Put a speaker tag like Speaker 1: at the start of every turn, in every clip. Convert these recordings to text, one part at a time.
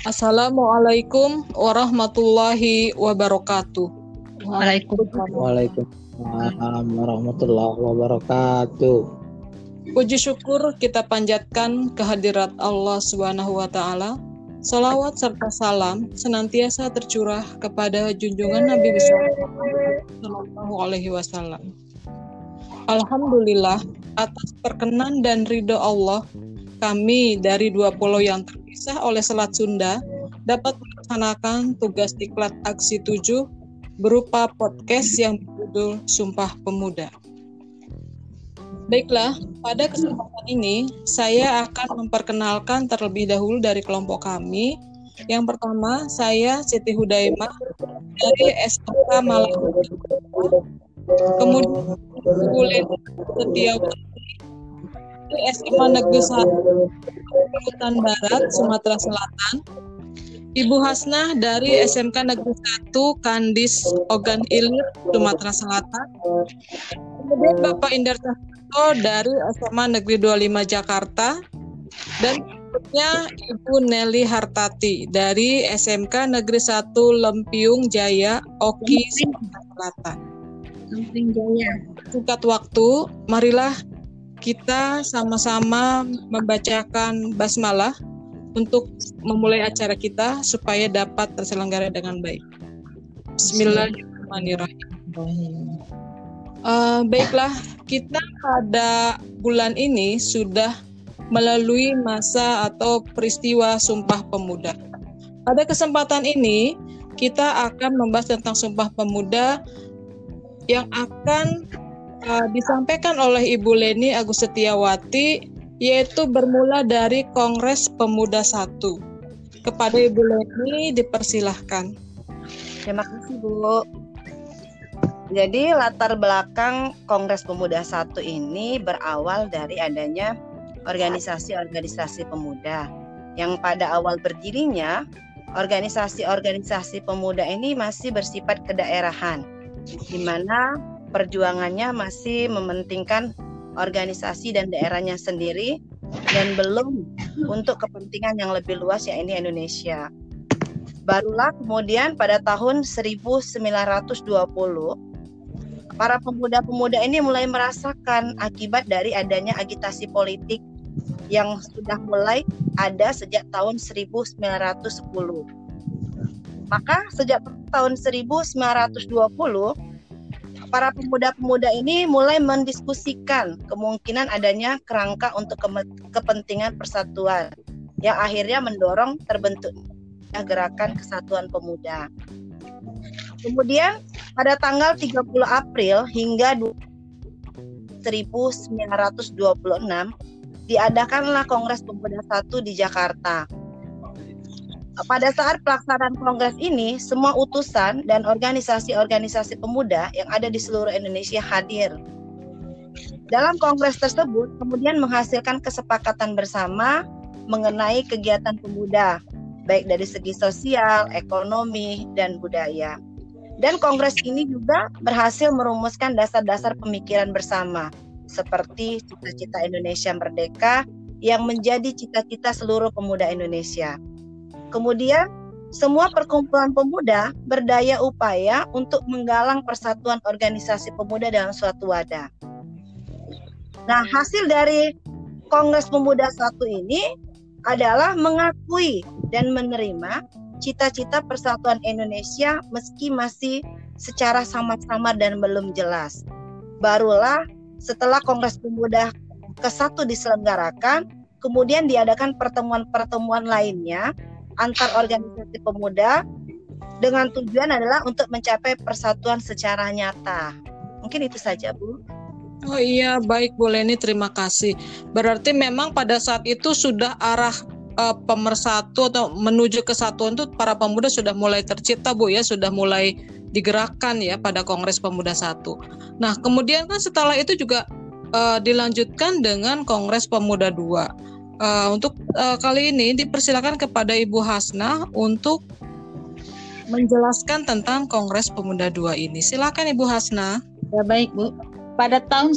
Speaker 1: Assalamualaikum warahmatullahi wabarakatuh.
Speaker 2: Waalaikumsalam warahmatullahi wabarakatuh.
Speaker 1: Puji syukur kita panjatkan kehadirat Allah Subhanahu wa taala. Salawat serta salam senantiasa tercurah kepada junjungan Nabi besar Sallallahu alaihi wasallam. Alhamdulillah atas perkenan dan ridho Allah kami dari dua pulau yang terpisah oleh Selat Sunda dapat melaksanakan tugas diklat aksi 7 berupa podcast yang berjudul Sumpah Pemuda. Baiklah, pada kesempatan ini saya akan memperkenalkan terlebih dahulu dari kelompok kami. Yang pertama, saya Siti Hudaimah dari SMK Malang. Kemudian Setiawati di SMA Negeri 1 Hutan Barat, Sumatera Selatan. Ibu Hasnah dari SMK Negeri 1 Kandis Ogan Ilir, Sumatera Selatan. Kemudian Bapak Indar Cahyoto dari SMA Negeri 25 Jakarta. Dan berikutnya Ibu Nelly Hartati dari SMK Negeri 1 Lempiung Jaya, Oki, Sumatera Selatan. Lempiung Jaya. Singkat waktu, marilah kita sama-sama membacakan basmalah untuk memulai acara kita supaya dapat terselenggara dengan baik. Bismillahirrahmanirrahim. Uh, baiklah, kita pada bulan ini sudah melalui masa atau peristiwa Sumpah Pemuda. Pada kesempatan ini, kita akan membahas tentang Sumpah Pemuda yang akan uh, disampaikan oleh Ibu Leni Agus Setiawati yaitu bermula dari Kongres Pemuda 1. Kepada Ibu Leni dipersilahkan.
Speaker 3: Terima kasih Bu. Jadi latar belakang Kongres Pemuda 1 ini berawal dari adanya organisasi-organisasi pemuda yang pada awal berdirinya organisasi-organisasi pemuda ini masih bersifat kedaerahan di mana perjuangannya masih mementingkan organisasi dan daerahnya sendiri dan belum untuk kepentingan yang lebih luas ya ini Indonesia. Barulah kemudian pada tahun 1920 para pemuda-pemuda ini mulai merasakan akibat dari adanya agitasi politik yang sudah mulai ada sejak tahun 1910. Maka sejak tahun 1920 para pemuda-pemuda ini mulai mendiskusikan kemungkinan adanya kerangka untuk ke kepentingan persatuan yang akhirnya mendorong terbentuk gerakan kesatuan pemuda. Kemudian pada tanggal 30 April hingga 1926 diadakanlah Kongres Pemuda 1 di Jakarta pada saat pelaksanaan kongres ini, semua utusan dan organisasi-organisasi pemuda yang ada di seluruh Indonesia hadir. Dalam kongres tersebut, kemudian menghasilkan kesepakatan bersama mengenai kegiatan pemuda, baik dari segi sosial, ekonomi, dan budaya. Dan kongres ini juga berhasil merumuskan dasar-dasar pemikiran bersama, seperti cita-cita Indonesia merdeka yang menjadi cita-cita seluruh pemuda Indonesia. Kemudian semua perkumpulan pemuda berdaya upaya untuk menggalang persatuan organisasi pemuda dalam suatu wadah. Nah, hasil dari Kongres Pemuda satu ini adalah mengakui dan menerima cita-cita persatuan Indonesia meski masih secara samar-samar dan belum jelas. Barulah setelah Kongres Pemuda ke-1 diselenggarakan, kemudian diadakan pertemuan-pertemuan lainnya antar organisasi pemuda dengan tujuan adalah untuk mencapai persatuan secara nyata. Mungkin itu saja, Bu.
Speaker 1: Oh iya, baik Bu Leni, terima kasih. Berarti memang pada saat itu sudah arah uh, pemersatu atau menuju kesatuan itu para pemuda sudah mulai tercipta, Bu ya, sudah mulai digerakkan ya pada Kongres Pemuda satu. Nah, kemudian kan setelah itu juga uh, dilanjutkan dengan Kongres Pemuda dua. Uh, untuk uh, kali ini dipersilakan kepada Ibu Hasna untuk menjelaskan tentang Kongres Pemuda 2 ini. Silakan Ibu Hasna.
Speaker 4: Ya baik Bu. Pada tahun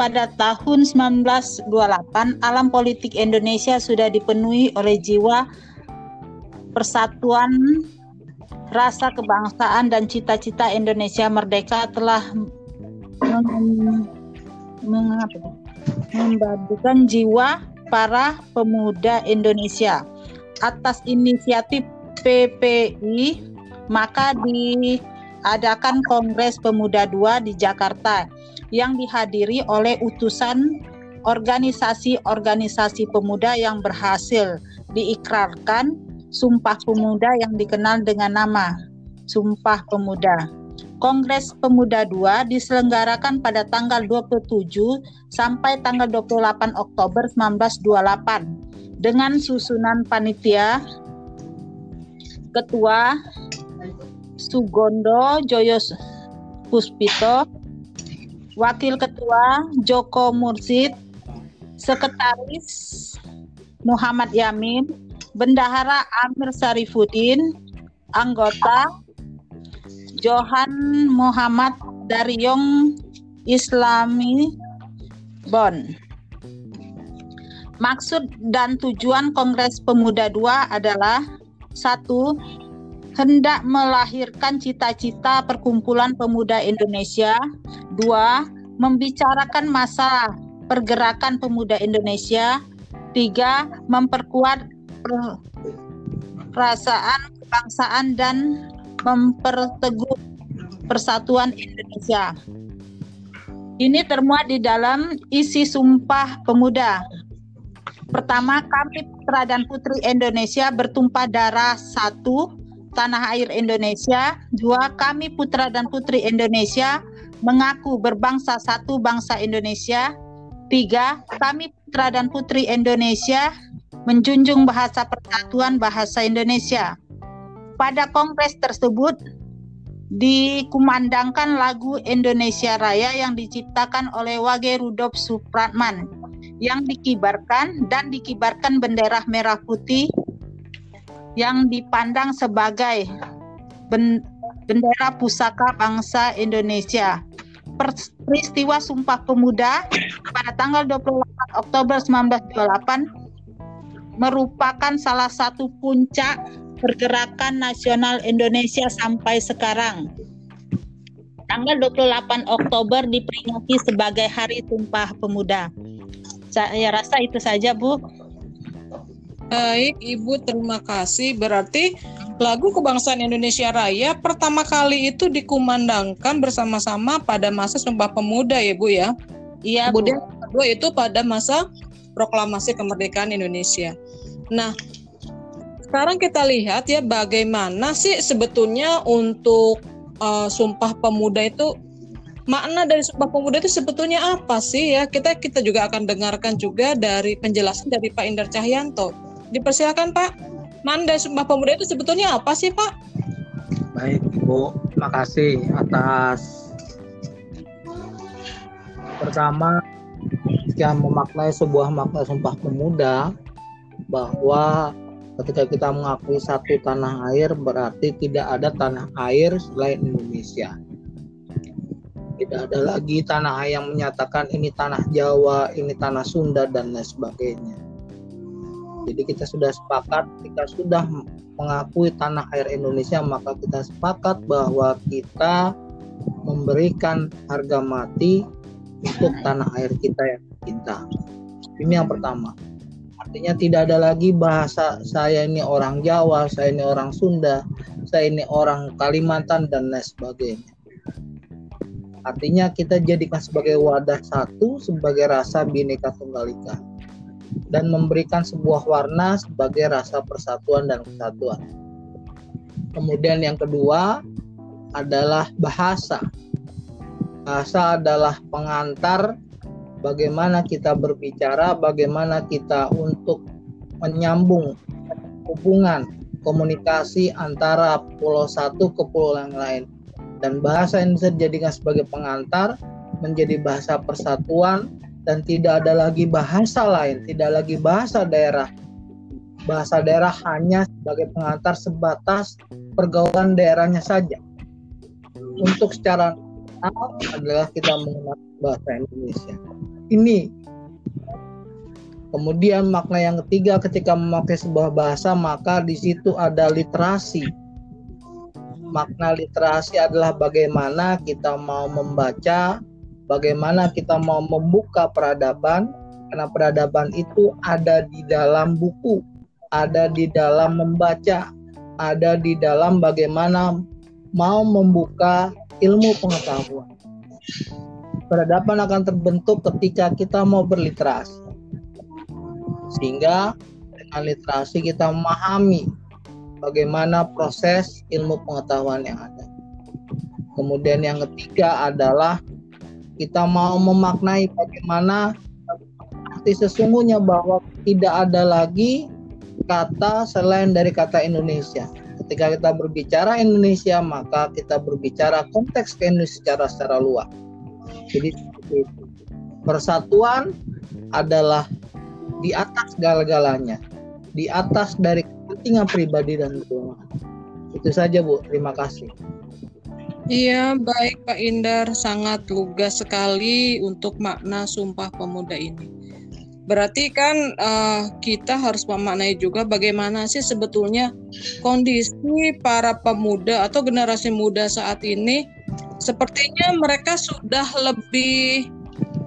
Speaker 4: pada tahun 1928 alam politik Indonesia sudah dipenuhi oleh jiwa persatuan rasa kebangsaan dan cita-cita Indonesia merdeka telah mengapa- membadukan jiwa para pemuda Indonesia atas inisiatif PPI maka diadakan Kongres Pemuda II di Jakarta yang dihadiri oleh utusan organisasi-organisasi pemuda yang berhasil diikrarkan Sumpah Pemuda yang dikenal dengan nama Sumpah Pemuda. Kongres Pemuda II diselenggarakan pada tanggal 27 sampai tanggal 28 Oktober 1928 dengan susunan panitia Ketua Sugondo Joyo Puspito, Wakil Ketua Joko Mursid, Sekretaris Muhammad Yamin, Bendahara Amir Sarifudin, anggota Johan Muhammad Daryong Islami Bon. Maksud dan tujuan Kongres Pemuda II adalah satu hendak melahirkan cita-cita perkumpulan pemuda Indonesia. Dua, membicarakan masalah pergerakan pemuda Indonesia. Tiga, memperkuat per- perasaan kebangsaan dan memperteguh persatuan Indonesia. Ini termuat di dalam isi Sumpah Pemuda. Pertama, kami putra dan putri Indonesia bertumpah darah satu tanah air Indonesia. Dua, kami putra dan putri Indonesia mengaku berbangsa satu bangsa Indonesia. Tiga, kami putra dan putri Indonesia menjunjung bahasa persatuan bahasa Indonesia. Pada kongres tersebut dikumandangkan lagu Indonesia Raya yang diciptakan oleh Wage Rudolf Supratman yang dikibarkan dan dikibarkan bendera merah putih yang dipandang sebagai ben- bendera pusaka bangsa Indonesia. Per- Peristiwa Sumpah Pemuda pada tanggal 28 Oktober 1928 merupakan salah satu puncak pergerakan nasional Indonesia sampai sekarang. Tanggal 28 Oktober diperingati sebagai Hari Sumpah Pemuda. Saya rasa itu saja, Bu.
Speaker 1: Baik, Ibu, terima kasih. Berarti lagu kebangsaan Indonesia Raya pertama kali itu dikumandangkan bersama-sama pada masa Sumpah Pemuda ya, Bu ya.
Speaker 4: Iya, Bu.
Speaker 1: Kemudian kedua itu pada masa proklamasi kemerdekaan Indonesia. Nah, sekarang kita lihat ya bagaimana sih sebetulnya untuk uh, Sumpah Pemuda itu makna dari Sumpah Pemuda itu sebetulnya apa sih ya? Kita kita juga akan dengarkan juga dari penjelasan dari Pak Indar Cahyanto. Dipersilakan Pak. Makna dari Sumpah Pemuda itu sebetulnya apa sih Pak?
Speaker 2: Baik, Ibu. Makasih atas pertama yang memaknai sebuah makna Sumpah Pemuda bahwa ketika kita mengakui satu tanah air berarti tidak ada tanah air selain Indonesia. Tidak ada lagi tanah air yang menyatakan ini tanah Jawa, ini tanah Sunda dan lain sebagainya. Jadi kita sudah sepakat ketika sudah mengakui tanah air Indonesia maka kita sepakat bahwa kita memberikan harga mati untuk tanah air kita yang kita. Ini yang pertama. Artinya tidak ada lagi bahasa saya ini orang Jawa, saya ini orang Sunda, saya ini orang Kalimantan dan lain sebagainya. Artinya kita jadikan sebagai wadah satu sebagai rasa bineka tunggal ika dan memberikan sebuah warna sebagai rasa persatuan dan kesatuan. Kemudian yang kedua adalah bahasa. Bahasa adalah pengantar bagaimana kita berbicara, bagaimana kita untuk menyambung hubungan komunikasi antara pulau satu ke pulau yang lain. Dan bahasa yang bisa dijadikan sebagai pengantar menjadi bahasa persatuan dan tidak ada lagi bahasa lain, tidak lagi bahasa daerah. Bahasa daerah hanya sebagai pengantar sebatas pergaulan daerahnya saja. Untuk secara adalah kita mengenal bahasa Indonesia. Ini Kemudian makna yang ketiga ketika memakai sebuah bahasa maka di situ ada literasi. Makna literasi adalah bagaimana kita mau membaca, bagaimana kita mau membuka peradaban, karena peradaban itu ada di dalam buku, ada di dalam membaca, ada di dalam bagaimana mau membuka ilmu pengetahuan. Peradaban akan terbentuk ketika kita mau berliterasi sehingga dengan literasi kita memahami bagaimana proses ilmu pengetahuan yang ada. Kemudian yang ketiga adalah kita mau memaknai bagaimana arti sesungguhnya bahwa tidak ada lagi kata selain dari kata Indonesia. Ketika kita berbicara Indonesia, maka kita berbicara konteks Indonesia secara secara luas. Jadi persatuan adalah di atas segala-galanya, di atas dari kepentingan pribadi dan golongan. Itu saja Bu, terima kasih.
Speaker 1: Iya, baik Pak Indar, sangat lugas sekali untuk makna Sumpah Pemuda ini. Berarti kan uh, kita harus memaknai juga bagaimana sih sebetulnya kondisi para pemuda atau generasi muda saat ini. Sepertinya mereka sudah lebih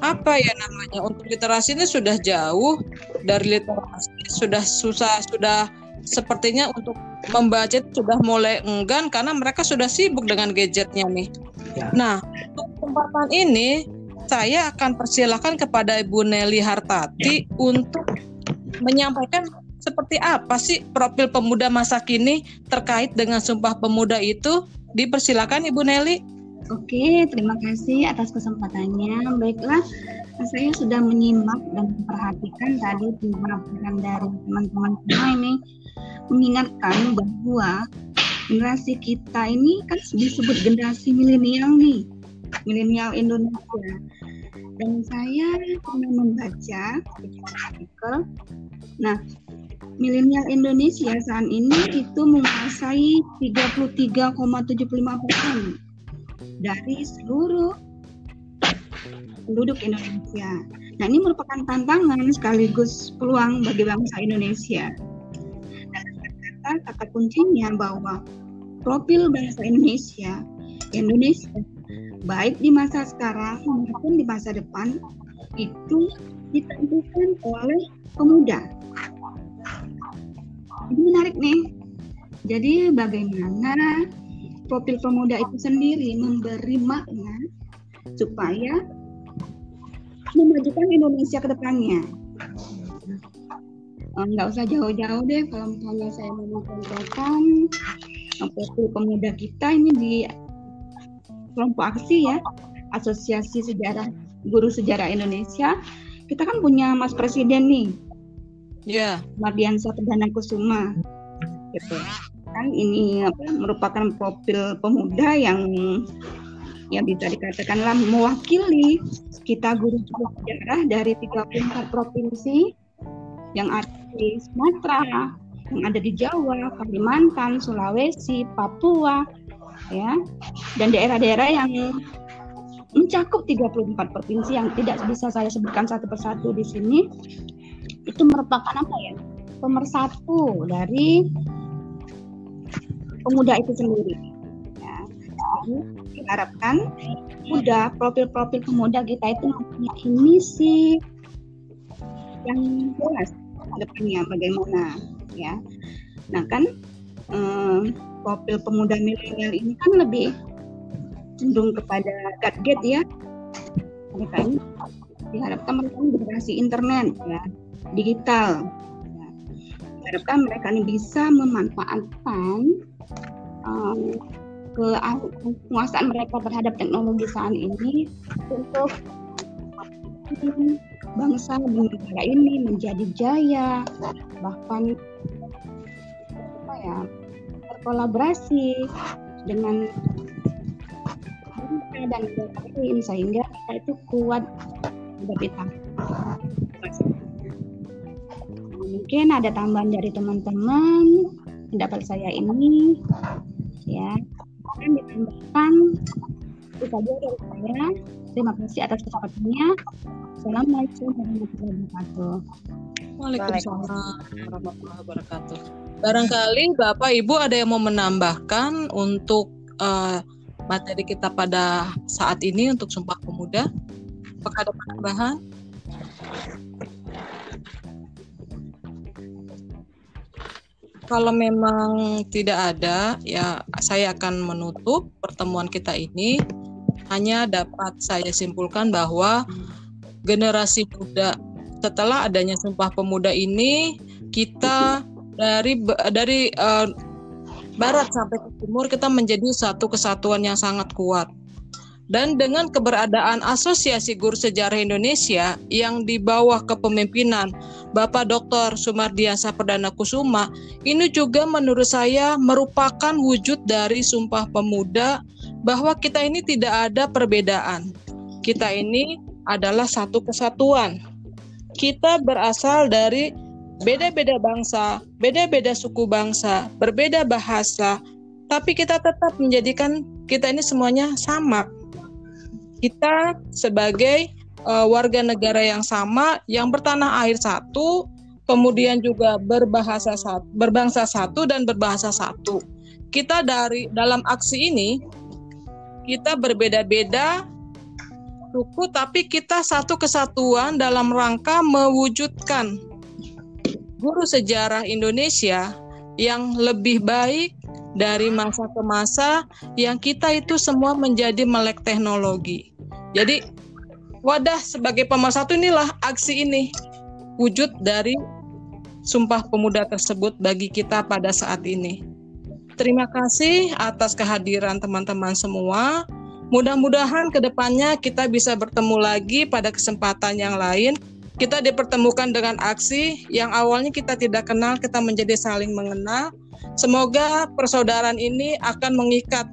Speaker 1: apa ya namanya untuk literasi ini sudah jauh dari literasi sudah susah sudah sepertinya untuk membaca sudah mulai enggan karena mereka sudah sibuk dengan gadgetnya nih. Ya. Nah untuk kesempatan ini saya akan persilahkan kepada Ibu Nelly Hartati untuk menyampaikan seperti apa sih profil pemuda masa kini terkait dengan Sumpah Pemuda itu. Dipersilakan Ibu Nelly.
Speaker 5: Oke, terima kasih atas kesempatannya. Baiklah, saya sudah menyimak dan memperhatikan tadi pemaparan dari teman-teman semua ini mengingatkan bahwa generasi kita ini kan disebut generasi milenial nih, milenial Indonesia. Dan saya pernah membaca artikel. Nah, milenial Indonesia saat ini itu menguasai 33,75 persen dari seluruh penduduk Indonesia. Nah, ini merupakan tantangan sekaligus peluang bagi bangsa Indonesia. Dan kata kata kuncinya bahwa profil bangsa Indonesia, Indonesia baik di masa sekarang maupun di masa depan itu ditentukan oleh pemuda. Ini menarik nih. Jadi bagaimana profil pemuda itu sendiri memberi makna supaya memajukan Indonesia ke depannya. Eh, nggak usah jauh-jauh deh kalau misalnya saya mau mencontohkan eh, profil pemuda kita ini di kelompok aksi ya. Asosiasi Sejarah Guru Sejarah Indonesia. Kita kan punya Mas Presiden nih.
Speaker 1: Ya yeah.
Speaker 5: Mardiansa Perdana Kusuma. Gitu. Kan ini apa, merupakan profil pemuda yang yang bisa dikatakanlah mewakili kita guru-guru sejarah dari 34 provinsi yang ada di Sumatera, yang ada di Jawa, Kalimantan, Sulawesi, Papua, ya, dan daerah-daerah yang mencakup 34 provinsi yang tidak bisa saya sebutkan satu persatu di sini itu merupakan apa ya pemersatu dari pemuda itu sendiri. Ya. Diharapkan muda profil-profil pemuda kita itu mempunyai misi yang jelas depannya bagaimana ya. Nah kan eh, profil pemuda milenial ini kan lebih cenderung kepada gadget ya. Mereka ini diharapkan mereka ini generasi internet ya, digital. Ya. Diharapkan mereka ini bisa memanfaatkan um, penguasaan mereka terhadap teknologi saat ini untuk bangsa dan negara ini menjadi jaya bahkan apa ya berkolaborasi dengan dan lain sehingga kita itu kuat lebih mungkin ada tambahan dari teman-teman pendapat saya ini ya. Akan ditambahkan Itu saja dari saya. Terima kasih atas kesempatannya. Assalamualaikum warahmatullahi wabarakatuh.
Speaker 1: Waalaikumsalam warahmatullahi wabarakatuh. Barangkali Bapak Ibu ada yang mau menambahkan untuk eh, materi kita pada saat ini untuk Sumpah Pemuda? Apakah ada penambahan? Kalau memang tidak ada, ya saya akan menutup pertemuan kita ini. Hanya dapat saya simpulkan bahwa generasi muda setelah adanya Sumpah Pemuda ini kita dari dari eh, barat sampai ke timur kita menjadi satu kesatuan yang sangat kuat. Dan dengan keberadaan Asosiasi Guru Sejarah Indonesia yang di bawah kepemimpinan Bapak Dr. Sumardiasa Perdana Kusuma, ini juga menurut saya merupakan wujud dari Sumpah Pemuda bahwa kita ini tidak ada perbedaan. Kita ini adalah satu kesatuan. Kita berasal dari beda-beda bangsa, beda-beda suku bangsa, berbeda bahasa, tapi kita tetap menjadikan kita ini semuanya sama. Kita sebagai uh, warga negara yang sama, yang bertanah air satu, kemudian juga berbahasa satu, berbangsa satu dan berbahasa satu. Kita dari dalam aksi ini kita berbeda-beda suku, tapi kita satu kesatuan dalam rangka mewujudkan guru sejarah Indonesia yang lebih baik dari masa ke masa yang kita itu semua menjadi melek teknologi. Jadi wadah sebagai pemersatu inilah aksi ini wujud dari Sumpah Pemuda tersebut bagi kita pada saat ini. Terima kasih atas kehadiran teman-teman semua. Mudah-mudahan ke depannya kita bisa bertemu lagi pada kesempatan yang lain. Kita dipertemukan dengan aksi yang awalnya kita tidak kenal, kita menjadi saling mengenal. Semoga persaudaraan ini akan mengikat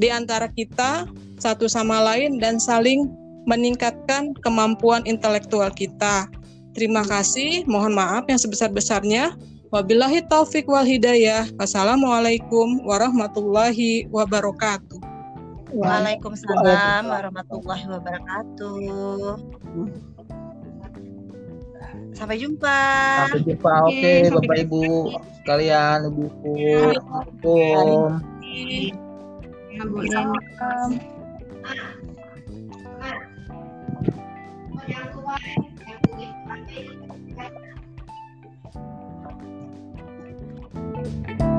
Speaker 1: di antara kita satu sama lain dan saling meningkatkan kemampuan intelektual kita. Terima kasih, mohon maaf yang sebesar-besarnya. Wabillahi taufik wal hidayah. Wassalamualaikum warahmatullahi wabarakatuh.
Speaker 3: Waalaikumsalam warahmatullahi wabarakatuh. Hmm. Sampai jumpa.
Speaker 2: Sampai jumpa. Oke,
Speaker 5: okay, okay.
Speaker 2: Bapak Ibu sekalian, Ibuku. Assalamualaikum.
Speaker 5: Assalamualaikum. Yang yang Bye.